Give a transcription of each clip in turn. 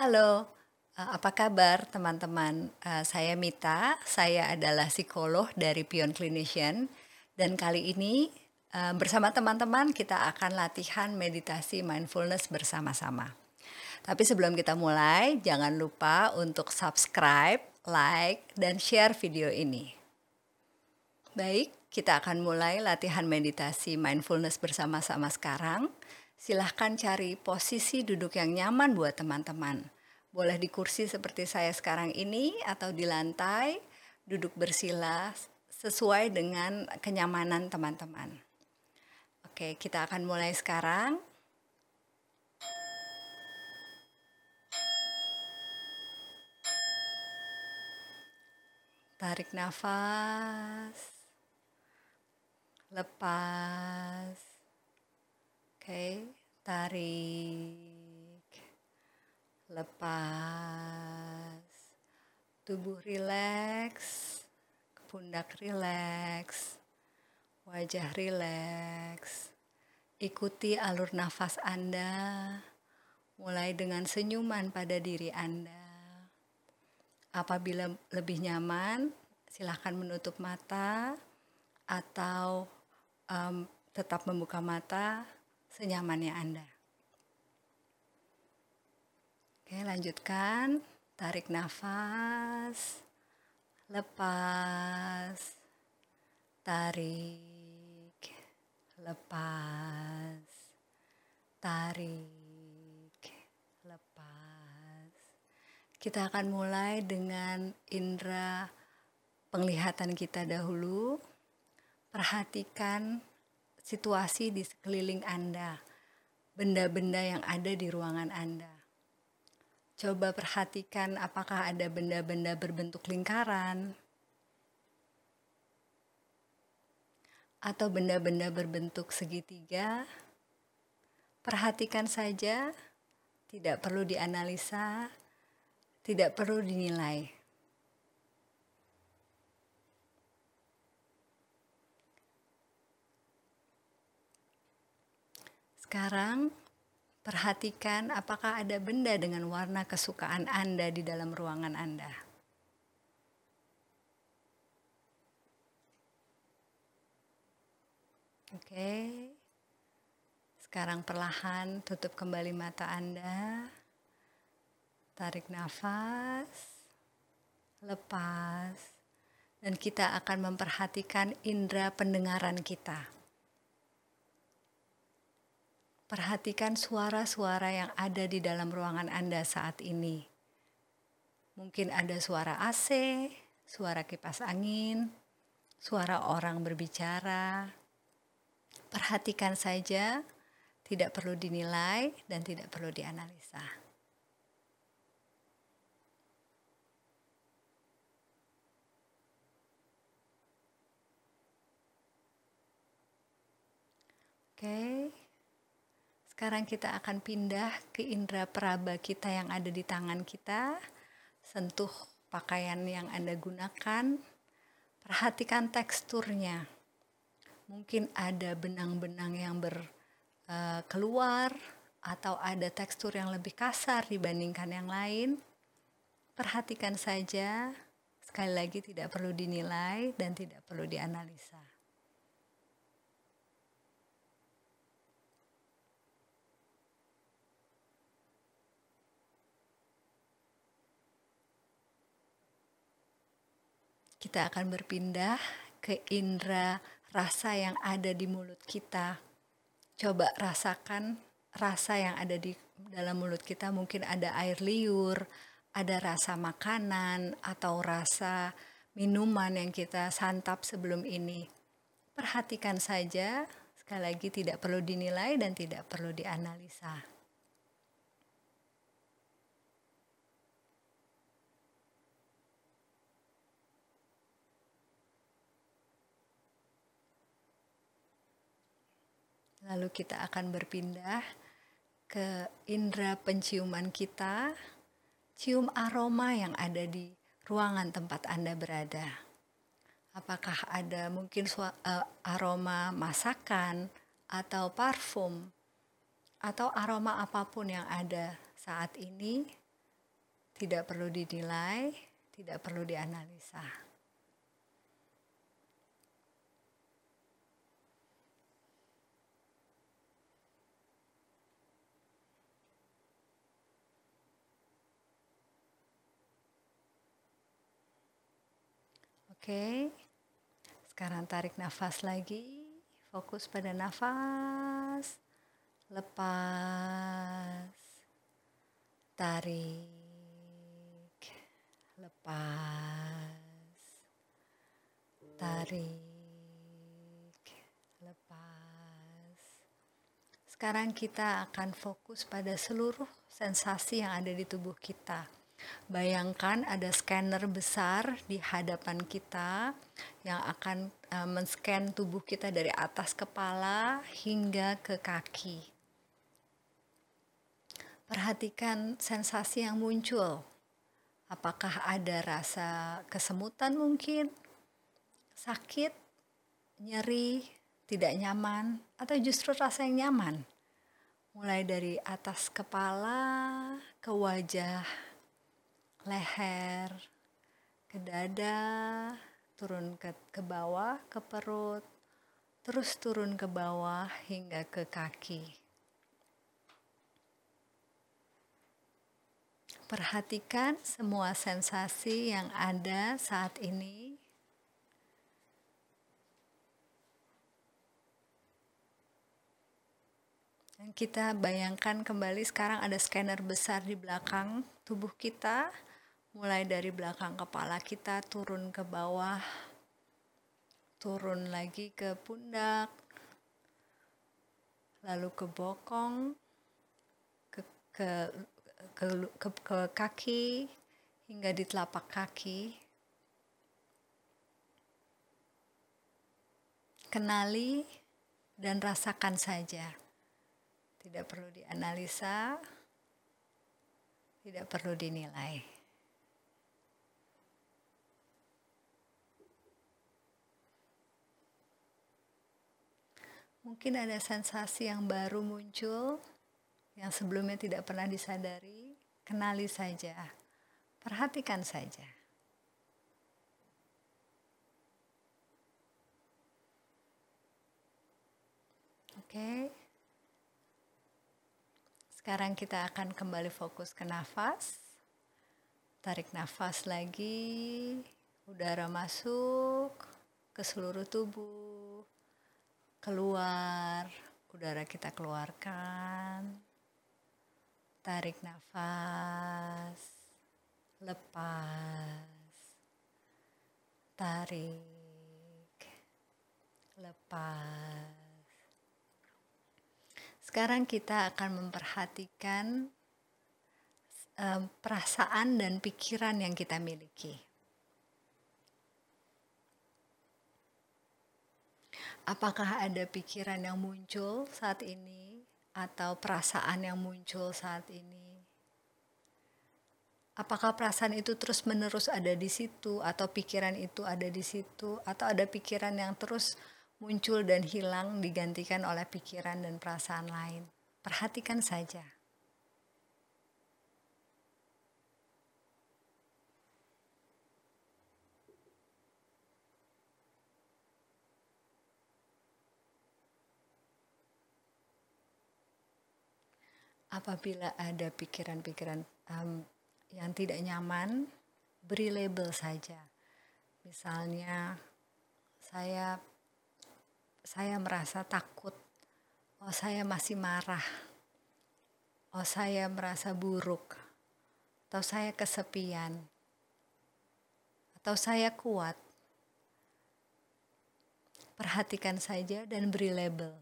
Halo, eee, apa kabar teman-teman? Eee, saya Mita, saya adalah psikolog dari Pion Clinician dan kali ini, eee, bersama teman-teman kita akan latihan meditasi mindfulness bersama-sama. Tapi sebelum kita mulai, jangan lupa untuk subscribe, like, dan share video ini. Baik, kita akan mulai latihan meditasi mindfulness bersama-sama sekarang. Silahkan cari posisi duduk yang nyaman buat teman-teman. Boleh di kursi seperti saya sekarang ini atau di lantai, duduk bersila sesuai dengan kenyamanan teman-teman. Oke, kita akan mulai sekarang. Tarik nafas. Lepas. Oke, tarik. Lepas. Tubuh rileks, pundak rileks, wajah rileks. Ikuti alur nafas Anda, mulai dengan senyuman pada diri Anda. Apabila lebih nyaman, silahkan menutup mata atau um, tetap membuka mata senyamannya Anda. Oke, lanjutkan. Tarik nafas. Lepas. Tarik. Lepas. Tarik. Lepas. Kita akan mulai dengan indera penglihatan kita dahulu. Perhatikan situasi di sekeliling Anda, benda-benda yang ada di ruangan Anda. Coba perhatikan apakah ada benda-benda berbentuk lingkaran atau benda-benda berbentuk segitiga. Perhatikan saja, tidak perlu dianalisa, tidak perlu dinilai. Sekarang perhatikan apakah ada benda dengan warna kesukaan Anda di dalam ruangan Anda. Oke. Sekarang perlahan tutup kembali mata Anda. Tarik nafas, lepas, dan kita akan memperhatikan indera pendengaran kita. Perhatikan suara-suara yang ada di dalam ruangan Anda saat ini. Mungkin ada suara AC, suara kipas angin, suara orang berbicara. Perhatikan saja, tidak perlu dinilai dan tidak perlu dianalisa. Oke. Sekarang kita akan pindah ke indera peraba kita yang ada di tangan kita. Sentuh pakaian yang Anda gunakan. Perhatikan teksturnya. Mungkin ada benang-benang yang ber uh, keluar atau ada tekstur yang lebih kasar dibandingkan yang lain. Perhatikan saja. Sekali lagi tidak perlu dinilai dan tidak perlu dianalisa. Kita akan berpindah ke indera rasa yang ada di mulut kita. Coba rasakan rasa yang ada di dalam mulut kita. Mungkin ada air liur, ada rasa makanan, atau rasa minuman yang kita santap sebelum ini. Perhatikan saja, sekali lagi tidak perlu dinilai dan tidak perlu dianalisa. Lalu kita akan berpindah ke indera penciuman kita. Cium aroma yang ada di ruangan tempat Anda berada. Apakah ada mungkin uh, aroma masakan atau parfum atau aroma apa pun yang ada saat ini? tidak perlu dinilai, tidak perlu dianalisa. Oke, sekarang tarik nafas lagi, fokus pada nafas, lepas, tarik, lepas, tarik, lepas. Sekarang kita akan fokus pada seluruh sensasi yang ada di tubuh kita Bayangkan ada scanner besar di hadapan kita yang akan uh, men-scan tubuh kita dari atas kepala hingga ke kaki. Perhatikan sensasi yang muncul. Apakah ada rasa kesemutan mungkin? Sakit, nyeri, tidak nyaman, atau justru rasa yang nyaman? Mulai dari atas kepala ke wajah, leher, ke dada, turun ke, ke bawah, ke perut, terus turun ke bawah hingga ke kaki. Perhatikan semua sensasi yang ada saat ini. Dan kita bayangkan kembali sekarang ada scanner besar di belakang tubuh kita mulai dari belakang kepala kita turun ke bawah, turun lagi ke pundak, lalu ke bokong, ke, ke, ke, ke, ke kaki, hingga di telapak kaki. Kenali dan rasakan saja. Tidak perlu dianalisa, tidak perlu dinilai. Mungkin ada sensasi yang baru muncul yang sebelumnya tidak pernah disadari. Kenali saja, perhatikan saja. Oke, sekarang kita akan kembali fokus ke nafas. Tarik nafas lagi, udara masuk ke seluruh tubuh keluar, udara kita keluarkan. Tarik nafas, lepas, tarik, lepas. Sekarang kita akan memperhatikan um, perasaan dan pikiran yang kita miliki. Apakah ada pikiran yang muncul saat ini atau perasaan yang muncul saat ini? Apakah perasaan itu terus-menerus ada di situ atau pikiran itu ada di situ atau ada pikiran yang terus muncul dan hilang digantikan oleh pikiran dan perasaan lain? Perhatikan saja. Apabila ada pikiran-pikiran um, yang tidak nyaman, beri label saja. Misalnya saya saya merasa takut. Oh, saya masih marah. Oh, saya merasa buruk. Atau saya kesepian. Atau saya kuat. Perhatikan saja dan beri label.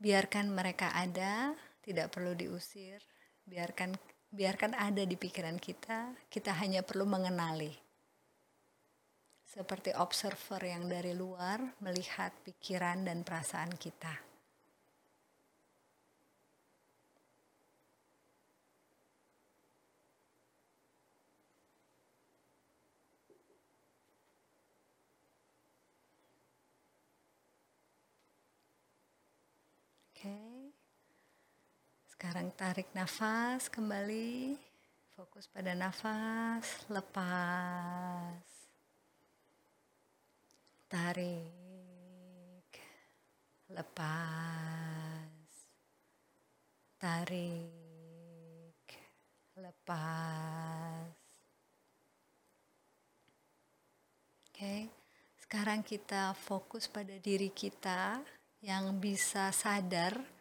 Biarkan mereka ada, tidak perlu diusir. Biarkan biarkan ada di pikiran kita. Kita hanya perlu mengenali. Seperti observer yang dari luar melihat pikiran dan perasaan kita Sekarang tarik nafas kembali, Fokus pada nafas, lepas. Tarik. Lepas. Tarik. Lepas. Oke. Sekarang kita fokus pada diri kita yang bisa sadar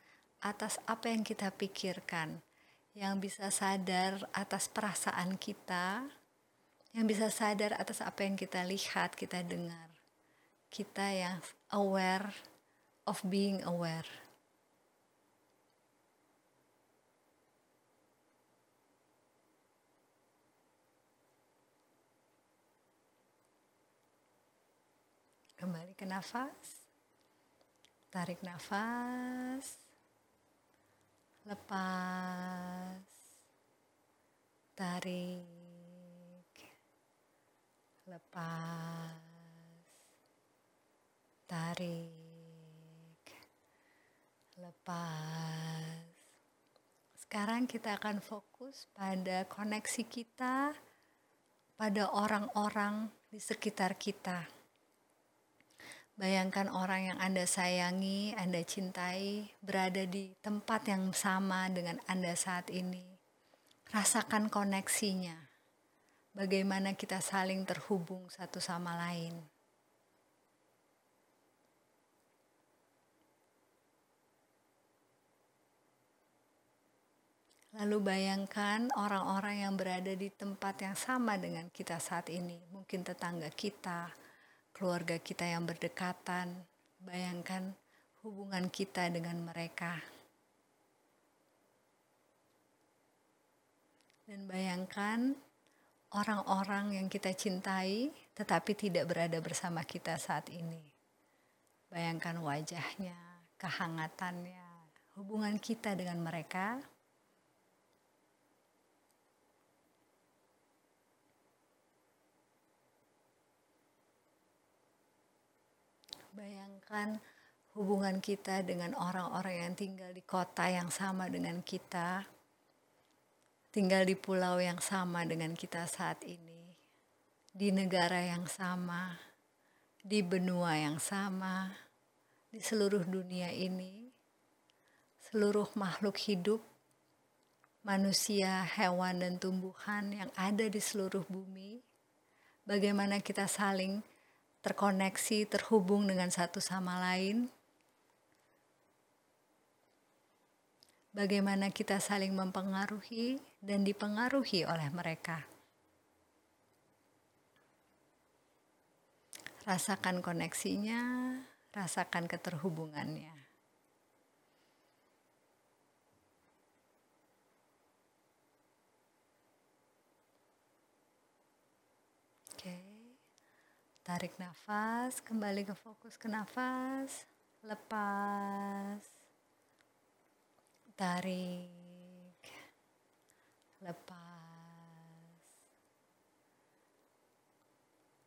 atas apa yang kita pikirkan yang bisa sadar atas perasaan kita, yang bisa sadar atas apa yang kita lihat, kita dengar. Kita yang aware of being aware. Kembali ke nafas. Tarik nafas lepas, tarik, lepas, tarik, lepas. Sekarang kita akan fokus pada koneksi kita pada orang-orang di sekitar kita Bayangkan orang yang Anda sayangi, Anda cintai, berada di tempat yang sama dengan Anda saat ini. Rasakan koneksinya. Bagaimana kita saling terhubung satu sama lain. Lalu bayangkan orang-orang yang berada di tempat yang sama dengan kita saat ini, mungkin tetangga kita, keluarga kita yang berdekatan, bayangkan hubungan kita dengan mereka. Dan bayangkan orang-orang yang kita cintai tetapi tidak berada bersama kita saat ini. Bayangkan wajahnya, kehangatannya, hubungan kita dengan mereka Bayangkan hubungan kita dengan orang-orang yang tinggal di kota yang sama dengan kita, tinggal di pulau yang sama dengan kita saat ini, di negara yang sama, di benua yang sama, di seluruh dunia ini, seluruh makhluk hidup, manusia, hewan, dan tumbuhan yang ada di seluruh bumi, bagaimana kita saling terkoneksi, terhubung dengan satu sama lain. Bagaimana kita saling mempengaruhi dan dipengaruhi oleh mereka. Rasakan koneksinya, rasakan keterhubungannya. Tarik nafas, kembali ke fokus ke nafas, lepas, tarik, lepas.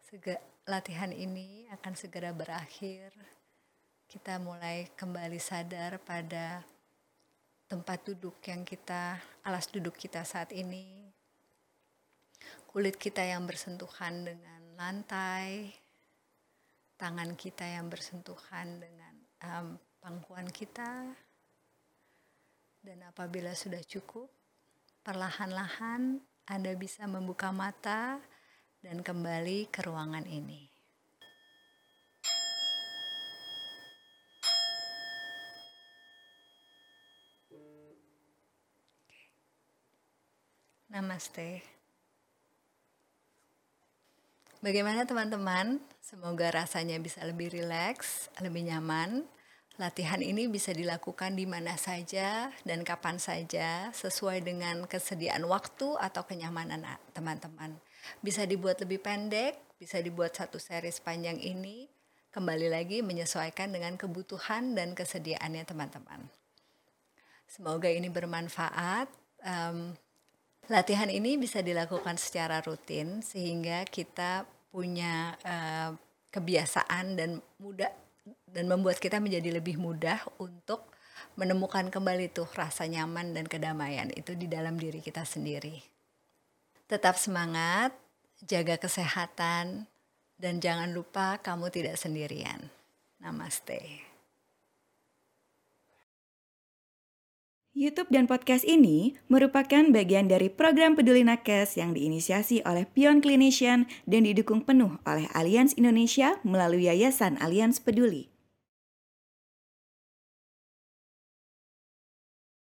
Sega, latihan ini akan segera berakhir. Kita mulai kembali sadar pada tempat duduk yang kita, alas duduk kita saat ini. Kulit kita yang bersentuhan dengan lantai, tangan kita yang bersentuhan dengan um, pangkuan kita, dan apabila sudah cukup, perlahan-lahan Anda bisa membuka mata dan kembali ke ruangan ini. Namaste. Bagaimana teman-teman? Semoga rasanya bisa lebih rileks, lebih nyaman. Latihan ini bisa dilakukan di mana saja dan kapan saja sesuai dengan kesediaan waktu atau kenyamanan teman-teman. Bisa dibuat lebih pendek, bisa dibuat satu seri sepanjang ini. Kembali lagi menyesuaikan dengan kebutuhan dan kesediaannya teman-teman. Semoga ini bermanfaat. Um, Latihan ini bisa dilakukan secara rutin sehingga kita punya uh, kebiasaan dan mudah dan membuat kita menjadi lebih mudah untuk menemukan kembali tuh rasa nyaman dan kedamaian itu di dalam diri kita sendiri. Tetap semangat, jaga kesehatan, dan jangan lupa kamu tidak sendirian. Namaste. YouTube dan podcast ini merupakan bagian dari program Peduli Nakes yang diinisiasi oleh Pion Clinician dan didukung penuh oleh Allianz Indonesia melalui Yayasan Allianz Peduli.